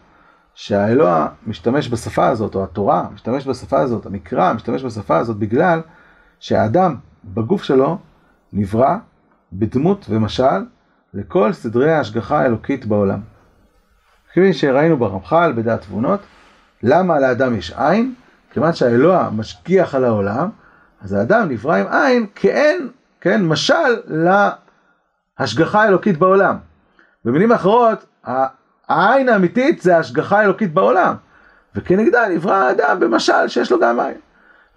S1: שהאלוה משתמש בשפה הזאת, או התורה משתמש בשפה הזאת, המקרא משתמש בשפה הזאת בגלל שהאדם בגוף שלו נברא בדמות ומשל לכל סדרי ההשגחה האלוקית בעולם. כפי שראינו ברמח"ל בדעת תבונות, למה לאדם יש עין? כיוון שהאלוה משגיח על העולם, אז האדם נברא עם עין כאין, כן, משל להשגחה האלוקית בעולם. במילים אחרות, העין האמיתית זה ההשגחה האלוקית בעולם, וכנגדה נברא האדם במשל שיש לו גם עין.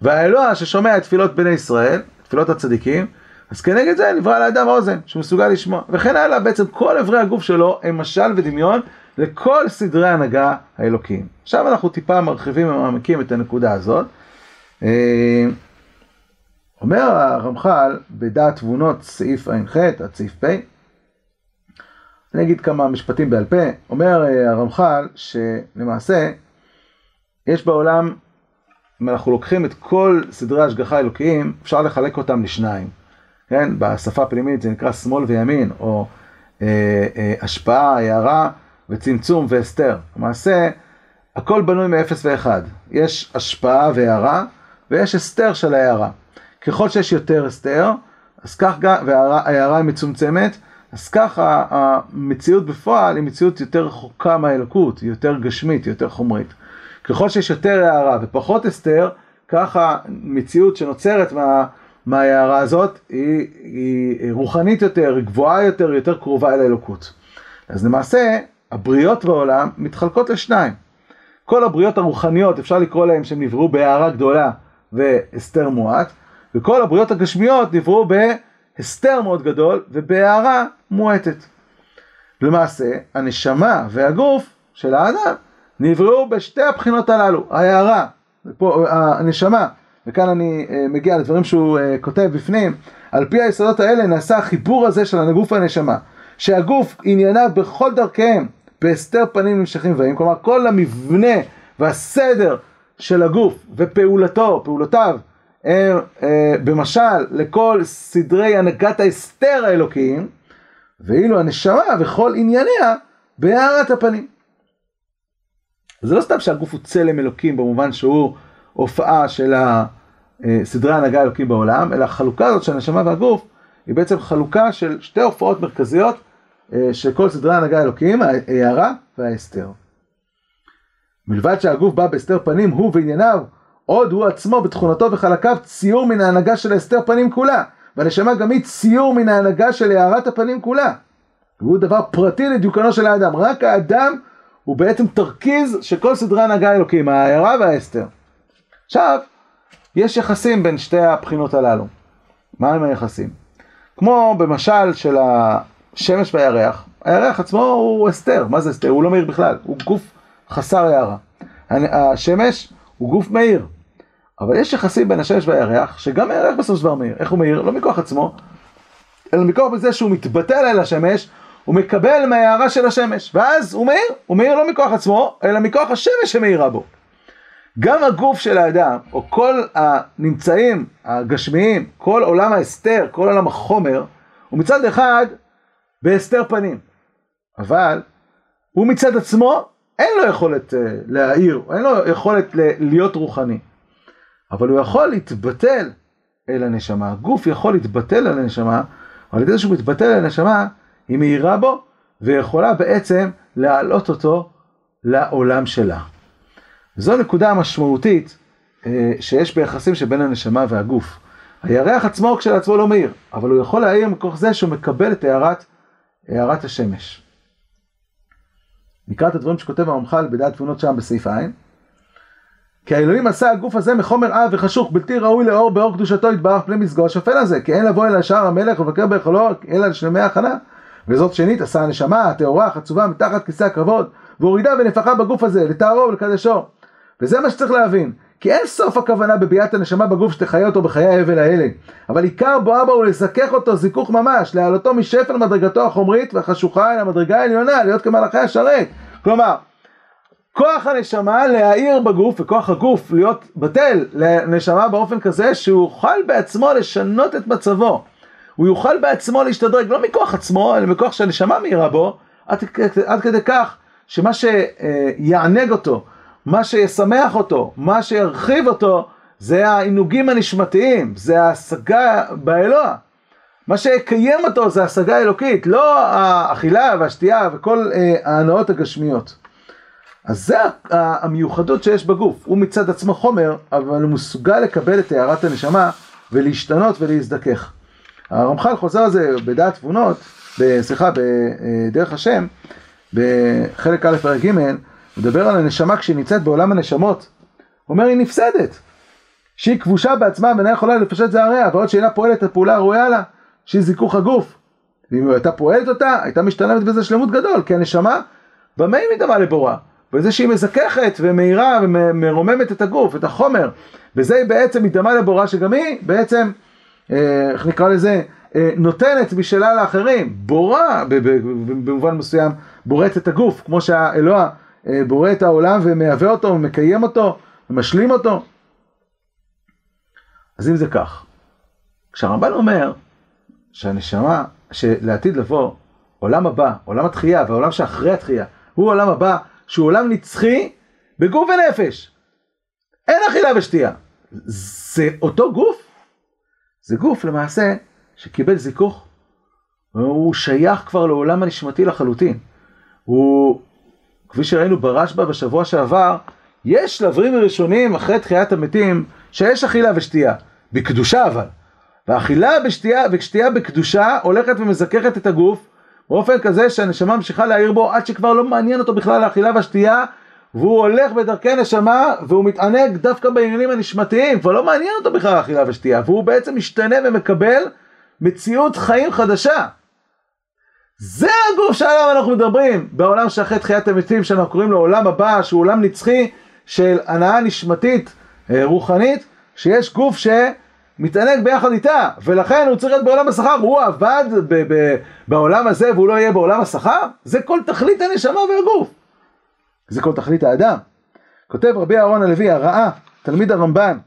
S1: והאלוה ששומע את תפילות בני ישראל, תפילות הצדיקים, אז כנגד זה נברא לאדם אוזן, שמסוגל לשמוע, וכן הלאה, בעצם כל אברי הגוף שלו הם משל ודמיון לכל סדרי ההנהגה האלוקיים. עכשיו אנחנו טיפה מרחיבים ומעמקים את הנקודה הזאת. אה, אומר הרמח"ל בדעת תבונות סעיף ע"ח עד סעיף פ', אני אגיד כמה משפטים בעל פה, אומר אה, הרמח"ל שלמעשה יש בעולם, אם אנחנו לוקחים את כל סדרי ההשגחה האלוקיים, אפשר לחלק אותם לשניים. כן, בשפה הפנימית זה נקרא שמאל וימין, או אה, אה, השפעה, הערה וצמצום והסתר. למעשה, הכל בנוי מ-0 ו-1. יש השפעה והערה, ויש הסתר של ההערה. ככל שיש יותר הסתר, אז כך גם, וההערה היא מצומצמת, אז ככה המציאות בפועל היא מציאות יותר רחוקה מהאלוקות, היא יותר גשמית, היא יותר חומרית. ככל שיש יותר הערה ופחות הסתר, ככה מציאות שנוצרת מה, מההערה הזאת היא, היא רוחנית יותר, היא גבוהה יותר, יותר קרובה אל האלוקות. אז למעשה, הבריות בעולם מתחלקות לשניים. כל הבריות הרוחניות, אפשר לקרוא להן שהם נבראו בהערה גדולה והסתר מועט, וכל הבריות הגשמיות נבראו בהסתר מאוד גדול ובהערה מועטת. למעשה, הנשמה והגוף של האדם נבראו בשתי הבחינות הללו, ההערה, פה, הנשמה, וכאן אני אה, מגיע לדברים שהוא אה, כותב בפנים, על פי היסודות האלה נעשה החיבור הזה של הגוף והנשמה, שהגוף ענייניו בכל דרכיהם בהסתר פנים נמשכים ובאים, כלומר כל המבנה והסדר של הגוף ופעולתו, פעולותיו, הם אה, במשל לכל סדרי הנהגת ההסתר האלוקיים, ואילו הנשמה וכל ענייניה בהארת הפנים. זה לא סתם שהגוף הוא צלם אלוקים במובן שהוא הופעה של סדרי ההנהגה האלוקים בעולם, אלא החלוקה הזאת של הנשמה והגוף היא בעצם חלוקה של שתי הופעות מרכזיות אה, של כל סדרי ההנהגה האלוקים, ההערה וההסתר. מלבד שהגוף בא בהסתר פנים, הוא וענייניו, עוד הוא עצמו בתכונתו וחלקיו ציור מן ההנהגה של ההסתר פנים כולה, והנשמה גם היא ציור מן ההנהגה של הארת הפנים כולה. והוא דבר פרטי לדיוקנו של האדם, רק האדם הוא בעצם תרכיז של כל סדרי ההנהגה האלוקים, ההערה וההסתר. עכשיו, יש יחסים בין שתי הבחינות הללו. מה הם היחסים? כמו במשל של השמש והירח, הירח עצמו הוא הסתר, מה זה הסתר? הוא לא מאיר בכלל, הוא גוף חסר הערה. השמש הוא גוף מאיר, אבל יש יחסים בין השמש והירח, שגם הירח בסופו של דבר מאיר. איך הוא מאיר? לא מכוח עצמו, אלא מכוח בזה שהוא מתבטל אל השמש, הוא מקבל מההערה של השמש, ואז הוא מאיר, הוא מאיר לא מכוח עצמו, אלא מכוח השמש שמאירה בו. גם הגוף של האדם, או כל הנמצאים הגשמיים, כל עולם ההסתר, כל עולם החומר, הוא מצד אחד בהסתר פנים, אבל הוא מצד עצמו, אין לו יכולת uh, להעיר, אין לו יכולת להיות רוחני, אבל הוא יכול להתבטל אל הנשמה, הגוף יכול להתבטל אל הנשמה, על ידי שהוא מתבטל אל הנשמה, היא מאירה בו, ויכולה בעצם להעלות אותו לעולם שלה. זו נקודה משמעותית אה, שיש ביחסים שבין הנשמה והגוף. הירח עצמו כשלעצמו לא מאיר, אבל הוא יכול להעיר מכוח זה שהוא מקבל את הערת, הערת השמש. נקרא את הדברים שכותב הרמח"ל בדעת תבונות שם בסעיף ע' כי האלוהים עשה הגוף הזה מחומר עב וחשוך בלתי ראוי לאור באור קדושתו יתברך פני מזגו השפל הזה כי אין לבוא אל השער המלך ולבקר ביכולו אלא לשלמי הכנה וזאת שנית עשה הנשמה הטהורה החצובה מתחת כיסא הכבוד והורידה ונפחה בגוף הזה לתארו ולקדשו וזה מה שצריך להבין. כי אין סוף הכוונה בביאת הנשמה בגוף שתחיה אותו בחיי האבל האלה. אבל עיקר בואה בו הוא לזכך אותו זיכוך ממש, להעלותו משפל מדרגתו החומרית והחשוכה אל המדרגה העליונה, להיות כמלאכי השרת. כלומר, כוח הנשמה להאיר בגוף, וכוח הגוף להיות בטל לנשמה באופן כזה שהוא יוכל בעצמו לשנות את מצבו. הוא יוכל בעצמו להשתדרג, לא מכוח עצמו, אלא מכוח שהנשמה מאירה בו, עד, עד כדי כך שמה שיענג אותו, מה שישמח אותו, מה שירחיב אותו, זה העינוגים הנשמתיים, זה ההשגה באלוה. מה שיקיים אותו זה השגה אלוקית, לא האכילה והשתייה וכל אה, ההנאות הגשמיות. אז זה המיוחדות שיש בגוף, הוא מצד עצמו חומר, אבל הוא מסוגל לקבל את הערת הנשמה ולהשתנות ולהזדכך. הרמח"ל חוזר על זה בדעת תבונות, סליחה, בדרך השם, בחלק א' פרק ג', מדבר על הנשמה כשהיא נמצאת בעולם הנשמות. הוא אומר היא נפסדת. שהיא כבושה בעצמה ואינה יכולה לפשט זעריה, ועוד שאינה פועלת את הפעולה הראויה לה, שהיא זיכוך הגוף. ואם היא הייתה פועלת אותה, הייתה משתלמת בזה שלמות גדול, כי הנשמה, במה היא מדמה לבורא? בזה שהיא מזככת ומאירה ומרוממת את הגוף, את החומר. וזה היא בעצם מדמה לבורא שגם היא בעצם, אה, איך נקרא לזה, אה, נותנת משלה לאחרים. בורא, במובן מסוים, בוראת את הגוף, כמו שהאלוה אה, בורא את העולם ומהווה אותו ומקיים אותו ומשלים אותו. אז אם זה כך, כשהרמב"ן אומר שהנשמה, שלעתיד לבוא, עולם הבא, עולם התחייה והעולם שאחרי התחייה, הוא עולם הבא שהוא עולם נצחי בגוף ונפש. אין אכילה ושתייה. זה אותו גוף? זה גוף למעשה שקיבל זיכוך, הוא שייך כבר לעולם הנשמתי לחלוטין. הוא כפי שראינו ברשב"א בשבוע שעבר, יש שלבים ראשונים אחרי תחיית המתים שיש אכילה ושתייה, בקדושה אבל. והאכילה בשתייה, ושתייה בקדושה הולכת ומזככת את הגוף, באופן כזה שהנשמה ממשיכה להעיר בו עד שכבר לא מעניין אותו בכלל האכילה והשתייה והוא הולך בדרכי נשמה והוא מתענג דווקא בעניינים הנשמתיים, כבר לא מעניין אותו בכלל האכילה והשתייה והוא בעצם משתנה ומקבל מציאות חיים חדשה. זה הגוף שעליו אנחנו מדברים בעולם שאחרי תחיית המתים שאנחנו קוראים לו עולם הבא שהוא עולם נצחי של הנאה נשמתית אה, רוחנית שיש גוף שמתענג ביחד איתה ולכן הוא צריך להיות בעולם השכר. הוא עבד ב- ב- בעולם הזה והוא לא יהיה בעולם השכר? זה כל תכלית הנשמה והגוף. זה כל תכלית האדם. כותב רבי אהרון הלוי הרעה תלמיד הרמב"ן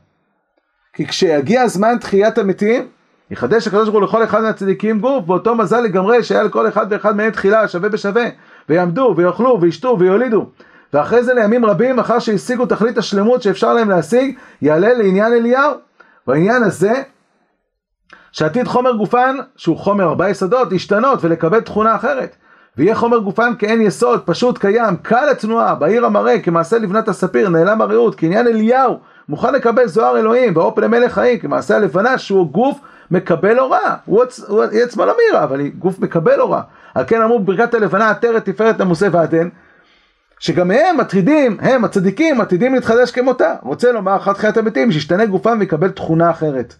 S1: כי כשיגיע זמן תחיית המתים יחדש הקדוש ברוך הוא לכל אחד מהצדיקים גוף באותו מזל לגמרי שהיה לכל אחד ואחד מהם תחילה שווה בשווה ויעמדו ויאכלו וישתו ויולידו. ואחרי זה לימים רבים אחר שהשיגו תכלית השלמות שאפשר להם להשיג יעלה לעניין אליהו והעניין הזה שעתיד חומר גופן שהוא חומר ארבע יסודות להשתנות ולקבל תכונה אחרת. ויהיה חומר גופן כאין יסוד פשוט קיים קל לתנועה בעיר המראה כמעשה לבנת הספיר נעלם הרעות כעניין אליהו מוכן לקבל זוהר אלוהים ואור פני חיים כמעשה הלבנה שהוא גוף מקבל הוראה, הוא, הוא היא עצמה לא מהירה, אבל היא גוף מקבל הוראה. על כן אמרו בברכת הלבנה עטרת תפארת עמוסי ועדן, שגם הם מטרידים, הם הצדיקים עתידים להתחדש כמותה. רוצה לומר אחת חיית המתים, שישתנה גופם ויקבל תכונה אחרת.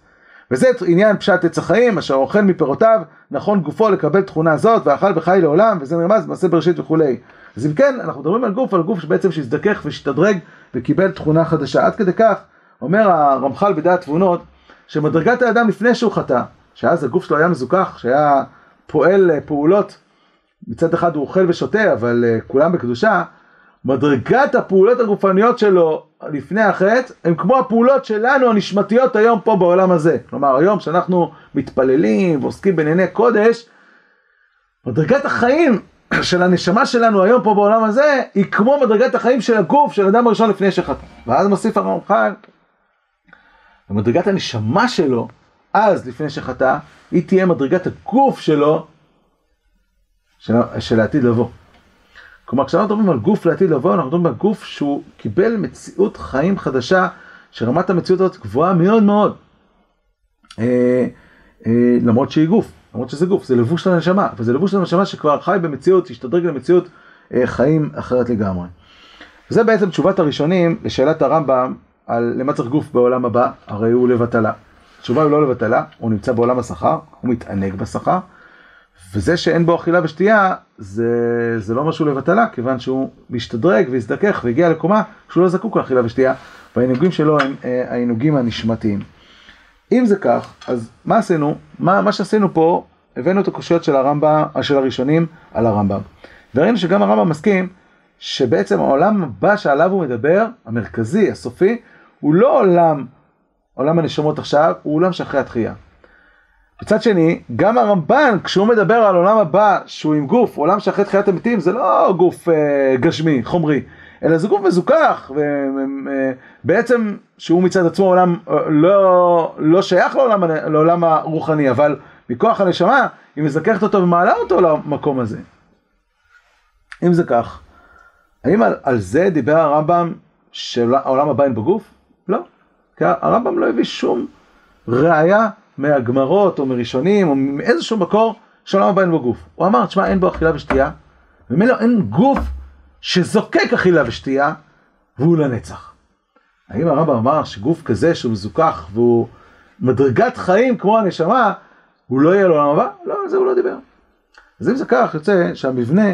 S1: וזה עניין פשט עץ החיים, אשר אוכל מפירותיו, נכון גופו לקבל תכונה זאת, ואכל וחי לעולם, וזה נרמז במעשה בראשית וכולי. אז אם כן, אנחנו מדברים על גוף, על גוף שבעצם שהזדכך והשתדרג וקיבל תכונה חדשה. עד כדי כך, אומר הרמח"ל בדעת תבונות, שמדרגת האדם לפני שהוא חטא, שאז הגוף שלו היה מזוכח, שהיה פועל אה, פעולות, מצד אחד הוא אוכל ושותה, אבל uh, כולם בקדושה, מדרגת הפעולות הגופניות שלו לפני החטא, הם כמו הפעולות שלנו הנשמתיות היום פה בעולם הזה. כלומר, היום שאנחנו מתפללים ועוסקים בענייני קודש, מדרגת החיים של הנשמה שלנו היום פה בעולם הזה, היא כמו מדרגת החיים של הגוף של אדם הראשון לפני שחטא. ואז מוסיף הרמח"ל, ומדרגת הנשמה שלו, אז לפני שחטא, היא תהיה מדרגת הגוף שלו של, של העתיד לבוא. כלומר, כשאנחנו מדברים על גוף לעתיד לבוא, אנחנו מדברים על גוף שהוא קיבל מציאות חיים חדשה, שרמת המציאות הזאת גבוהה מאוד מאוד. אה, אה, למרות שהיא גוף, למרות שזה גוף, זה לבוש של הנשמה, וזה לבוש של הנשמה שכבר חי במציאות, השתדרג למציאות אה, חיים אחרת לגמרי. וזה בעצם תשובת הראשונים לשאלת הרמב"ם על למה צריך גוף בעולם הבא, הרי הוא לבטלה. התשובה היא לא לבטלה, הוא נמצא בעולם השכר, הוא מתענג בשכר, וזה שאין בו אכילה ושתייה, זה, זה לא אומר שהוא לבטלה, כיוון שהוא משתדרג והזדכך והגיע לקומה שהוא לא זקוק לאכילה ושתייה, והעינוגים שלו הם אה, העינוגים הנשמתיים. אם זה כך, אז מה עשינו? מה, מה שעשינו פה, הבאנו את הקושיות של הרמב"ם, של הראשונים על הרמב"ם. וראינו שגם הרמב"ם מסכים שבעצם העולם הבא שעליו הוא מדבר, המרכזי, הסופי, הוא לא עולם, עולם הנשמות עכשיו, הוא עולם שאחרי התחייה. מצד שני, גם הרמב"ן, כשהוא מדבר על עולם הבא, שהוא עם גוף, עולם שאחרי תחיית המתים, זה לא גוף אה, גשמי, חומרי, אלא זה גוף מזוכח, ובעצם אה, שהוא מצד עצמו עולם אה, לא, לא שייך לעולם, לעולם הרוחני, אבל מכוח הנשמה, היא מזככת אותו ומעלה אותו למקום הזה. אם זה כך, האם על, על זה דיבר הרמב"ם שהעולם הבא אין בגוף? לא. כי הרמב"ם לא הביא שום ראייה מהגמרות או מראשונים או מאיזשהו מקור שעולם הבא אין בו גוף. הוא אמר, תשמע, אין בו אכילה ושתייה, ומילא אין גוף שזוקק אכילה ושתייה, והוא לנצח. האם הרמב"ם אמר שגוף כזה שהוא מזוכח והוא מדרגת חיים כמו הנשמה, הוא לא יהיה לעולם הבא? לא, על זה הוא לא דיבר. אז אם זה כך, יוצא שהמבנה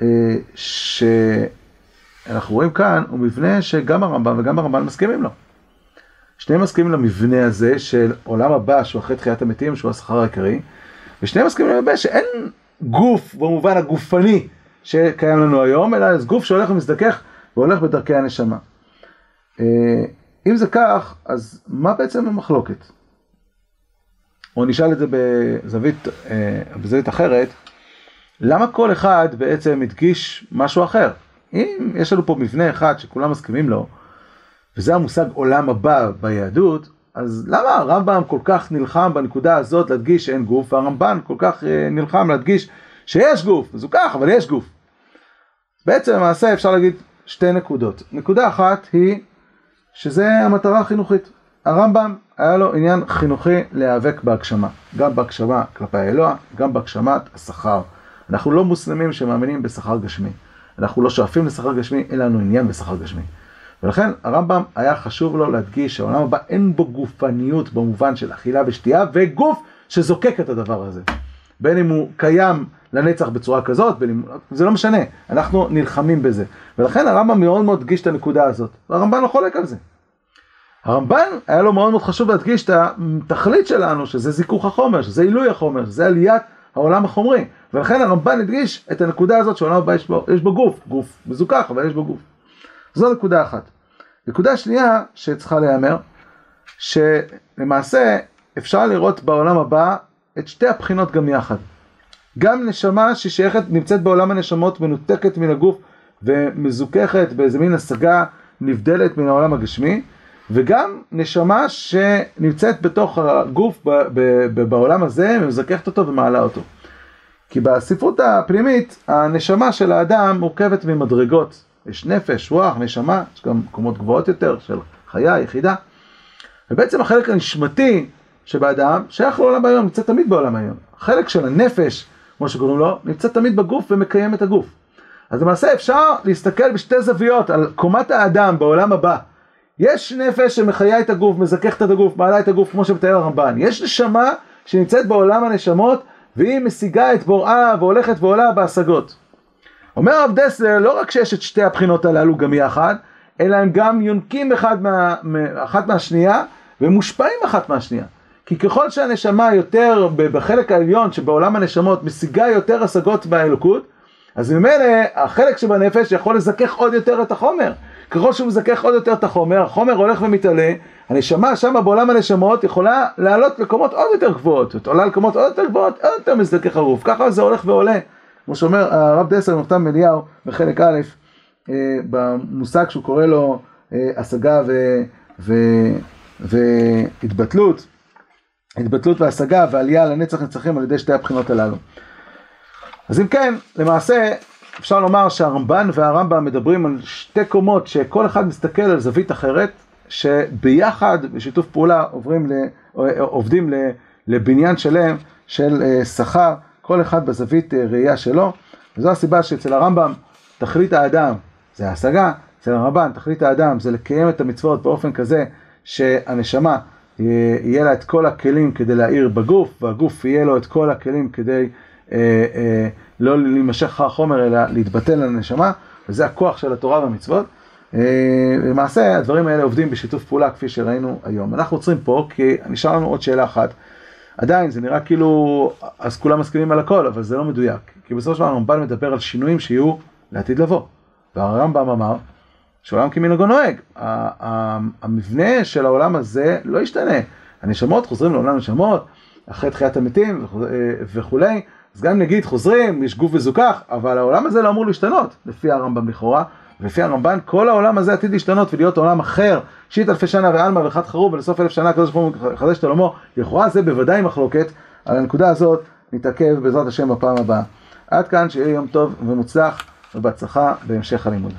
S1: אה, שאנחנו רואים כאן הוא מבנה שגם הרמב"ם וגם הרמב"ן מסכימים לו. שניהם מסכימים למבנה הזה של עולם הבא שהוא אחרי תחיית המתים שהוא השכר העיקרי ושניהם מסכימים למבנה שאין גוף במובן הגופני שקיים לנו היום אלא זה גוף שהולך ומזדכך והולך בדרכי הנשמה. אה, אם זה כך אז מה בעצם המחלוקת? או נשאל את זה בזווית, אה, בזווית אחרת למה כל אחד בעצם הדגיש משהו אחר? אם יש לנו פה מבנה אחד שכולם מסכימים לו וזה המושג עולם הבא ביהדות, אז למה הרמב"ם כל כך נלחם בנקודה הזאת להדגיש שאין גוף, והרמב"ן כל כך אה, נלחם להדגיש שיש גוף, אז הוא כך, אבל יש גוף. בעצם למעשה אפשר להגיד שתי נקודות. נקודה אחת היא שזה המטרה החינוכית. הרמב"ם היה לו עניין חינוכי להיאבק בהגשמה, גם בהגשמה כלפי האלוה, גם בהגשמת השכר. אנחנו לא מוסלמים שמאמינים בשכר גשמי. אנחנו לא שואפים לשכר גשמי, אין לנו עניין בשכר גשמי. ולכן הרמב"ם היה חשוב לו להדגיש שהעולם הבא אין בו גופניות במובן של אכילה ושתייה, וגוף שזוקק את הדבר הזה. בין אם הוא קיים לנצח בצורה כזאת, בין... זה לא משנה, אנחנו נלחמים בזה. ולכן הרמב"ם מאוד מאוד הדגיש את הנקודה הזאת, והרמב"ן לא חולק על זה. הרמב"ן היה לו מאוד מאוד חשוב להדגיש את התכלית שלנו, שזה זיכוך החומר, שזה עילוי החומר, שזה עליית העולם החומרי. ולכן הרמב"ן הדגיש את הנקודה הזאת שהעולם הבא יש בו, יש בו גוף, גוף מזוכח, אבל יש בו גוף. זו נקודה אחת. נקודה שנייה שצריכה להיאמר, שלמעשה אפשר לראות בעולם הבא את שתי הבחינות גם יחד. גם נשמה ששייכת, נמצאת בעולם הנשמות, מנותקת מן הגוף ומזוככת באיזה מין השגה נבדלת מן העולם הגשמי, וגם נשמה שנמצאת בתוך הגוף בעולם הזה, ומזככת אותו ומעלה אותו. כי בספרות הפנימית, הנשמה של האדם מורכבת ממדרגות. יש נפש, רוח, נשמה, יש גם מקומות גבוהות יותר של חיה, יחידה. ובעצם החלק הנשמתי שבאדם שייך לעולם היום, נמצא תמיד בעולם היום. החלק של הנפש, כמו שקוראים לו, נמצא תמיד בגוף ומקיים את הגוף. אז למעשה אפשר להסתכל בשתי זוויות על קומת האדם בעולם הבא. יש נפש שמחיה את הגוף, מזככת את הגוף, מעלה את הגוף, כמו שמתאר הרמב"ן. יש נשמה שנמצאת בעולם הנשמות, והיא משיגה את בוראה והולכת ועולה בהשגות. אומר הרב דסלר, לא רק שיש את שתי הבחינות הללו גם יחד, אלא הם גם יונקים אחד מה, אחת מהשנייה ומושפעים אחת מהשנייה. כי ככל שהנשמה יותר בחלק העליון שבעולם הנשמות משיגה יותר השגות באלוקות, אז ממילא החלק שבנפש יכול לזכך עוד יותר את החומר. ככל שהוא מזכך עוד יותר את החומר, החומר הולך ומתעלה, הנשמה שם בעולם הנשמות יכולה לעלות לקומות עוד יותר גבוהות, עולה לקומות עוד יותר גבוהות, עוד יותר מזדכך הרוף, ככה זה הולך ועולה. כמו שאומר הרב דסר נפתם אליהו בחלק א', אה, במושג שהוא קורא לו אה, השגה והתבטלות, התבטלות והשגה ועלייה לנצח נצחים על ידי שתי הבחינות הללו. אז אם כן, למעשה אפשר לומר שהרמב"ן והרמב"ם מדברים על שתי קומות שכל אחד מסתכל על זווית אחרת, שביחד, בשיתוף פעולה, עוברים ל, עובדים לבניין שלם של אה, שכר, כל אחד בזווית אה, ראייה שלו, וזו הסיבה שאצל הרמב"ם תכלית האדם זה ההשגה, אצל הרמב"ן תכלית האדם זה לקיים את המצוות באופן כזה שהנשמה יהיה לה את כל הכלים כדי להאיר בגוף, והגוף יהיה לו את כל הכלים כדי אה, אה, לא להימשך אחר החומר אלא להתבטל לנשמה, וזה הכוח של התורה והמצוות. אה, למעשה הדברים האלה עובדים בשיתוף פעולה כפי שראינו היום. אנחנו עוצרים פה כי נשאר לנו עוד שאלה אחת. עדיין זה נראה כאילו, אז כולם מסכימים על הכל, אבל זה לא מדויק. כי בסופו של דבר הרמב"ן מדבר על שינויים שיהיו לעתיד לבוא. והרמב"ם אמר שעולם כמנהגו נוהג. המבנה של העולם הזה לא ישתנה. הנשמות חוזרים לעולם נשמות, אחרי תחיית המתים וכולי. אז גם נגיד חוזרים, יש גוף וזוכח, אבל העולם הזה לא אמור להשתנות, לפי הרמב"ם לכאורה. ולפי הרמב"ן, כל העולם הזה עתיד להשתנות ולהיות עולם אחר, שיט אלפי שנה ועלמא וחד חרוב, ולסוף אלף שנה הקדוש ברוך הוא מחדש את עולמו. לכאורה זה בוודאי מחלוקת, על הנקודה הזאת נתעכב בעזרת השם בפעם הבאה. עד כאן, שיהיה יום טוב ומוצלח ובהצלחה בהמשך הלימוד.